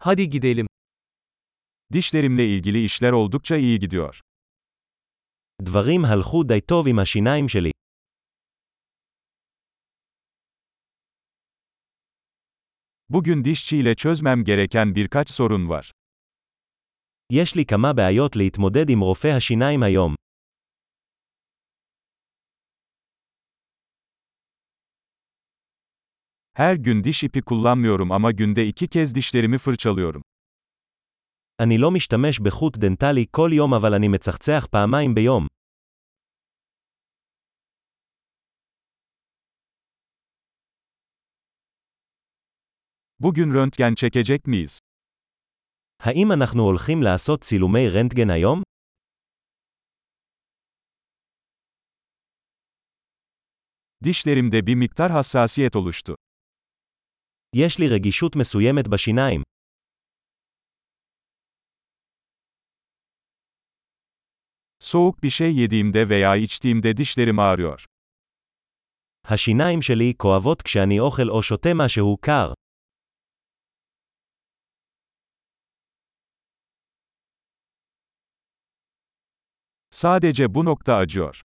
Hadi gidelim. Dişlerimle ilgili işler oldukça iyi gidiyor. דברים הלכו די טוב עם השיניים שלי. Bugün dişçiyle çözmem gereken birkaç sorun var. יש לי כמה בעיות להתמודד עם רופא השיניים היום. Her gün diş ipi kullanmıyorum ama günde iki kez dişlerimi fırçalıyorum. אני לא משתמש בחוט דנטלי כל יום אבל אני מצחצח פעמיים ביום. Bugün röntgen çekecek miyiz? האם אנחנו הולכים לעשות צילומי רנטגן היום? Dişlerimde bir miktar hassasiyet oluştu. יש לי רגישות מסוימת בשיניים. Soğuk bir şey yediğimde veya içtiğimde dişlerim ağrıyor. השיניים שלי כואבות כשאני אוכל או שותה משהו קר. Sadece bu nokta acıyor.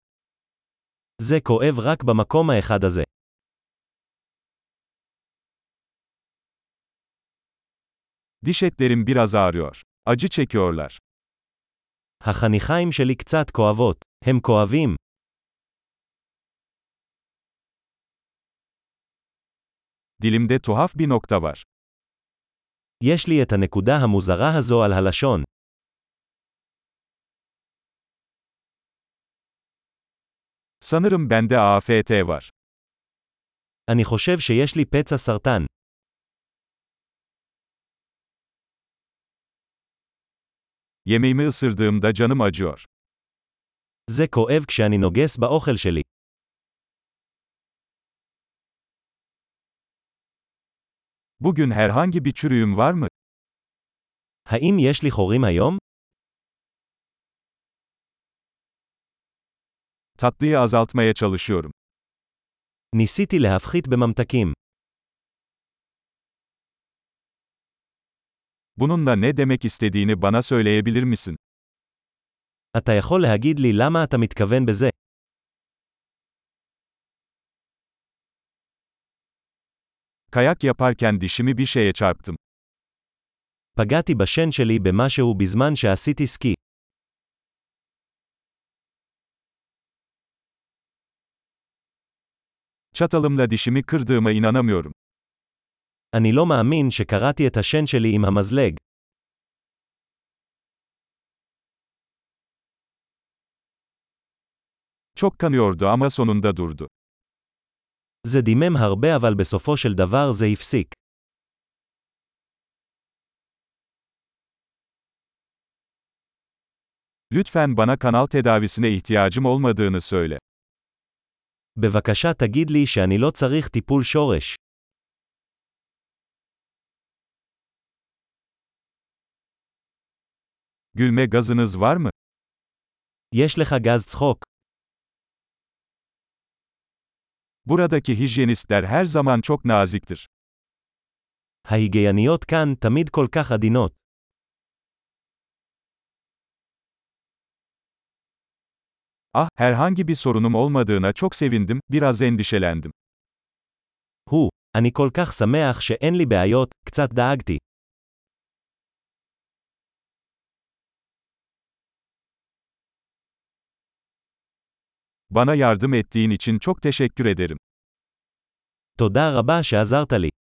זה כואב רק במקום האחד הזה. Diş etlerim biraz ağrıyor. Acı çekiyorlar. החניכיים שלי קצת כואבות. הם כואבים. Dilimde tuhaf bir nokta var. יש לי את הנקודה המוזרה הזו על הלשון. Sanırım bende AFT var. אני חושב שיש לי פצע סרטן. Yemeğimi ısırdığımda canım acıyor. זה כואב כשאני נוגס באוכל שלי. Bugün herhangi bir çürüğüm var mı? האם יש לי חורים היום? Tatlıyı azaltmaya çalışıyorum. ניסיתי להפחית בממתקים. Bununla ne demek istediğini bana söyleyebilir misin? אתה יכול להגיד לי למה אתה מתכוון בזה? Kayak yaparken dişimi bir şeye çarptım. פגעתי בשן שלי במשהו בזמן שעשיתי סקי. Çatalımla dişimi kırdığıma inanamıyorum. אני לא מאמין שקרעתי את השן שלי עם המזלג. Çok kanıyordu ama sonunda durdu. זה דימם הרבה אבל בסופו של דבר זה הפסיק. Lütfen bana kanal tedavisine ihtiyacım olmadığını söyle. בבקשה תגיד לי שאני לא צריך טיפול שורש. Gülme gazınız var mı? יש לך גז צחוק. Buradaki hijyenistler her zaman çok naziktir. ההיגייניות כאן תמיד כל כך עדינות. Ah, herhangi bir sorunum olmadığına çok sevindim, biraz endişelendim. הוא, אני כל כך שמח שאין לי בעיות, קצת דאגתי. Bana yardım ettiğin için çok teşekkür ederim. תודה רבה שעזרת לי.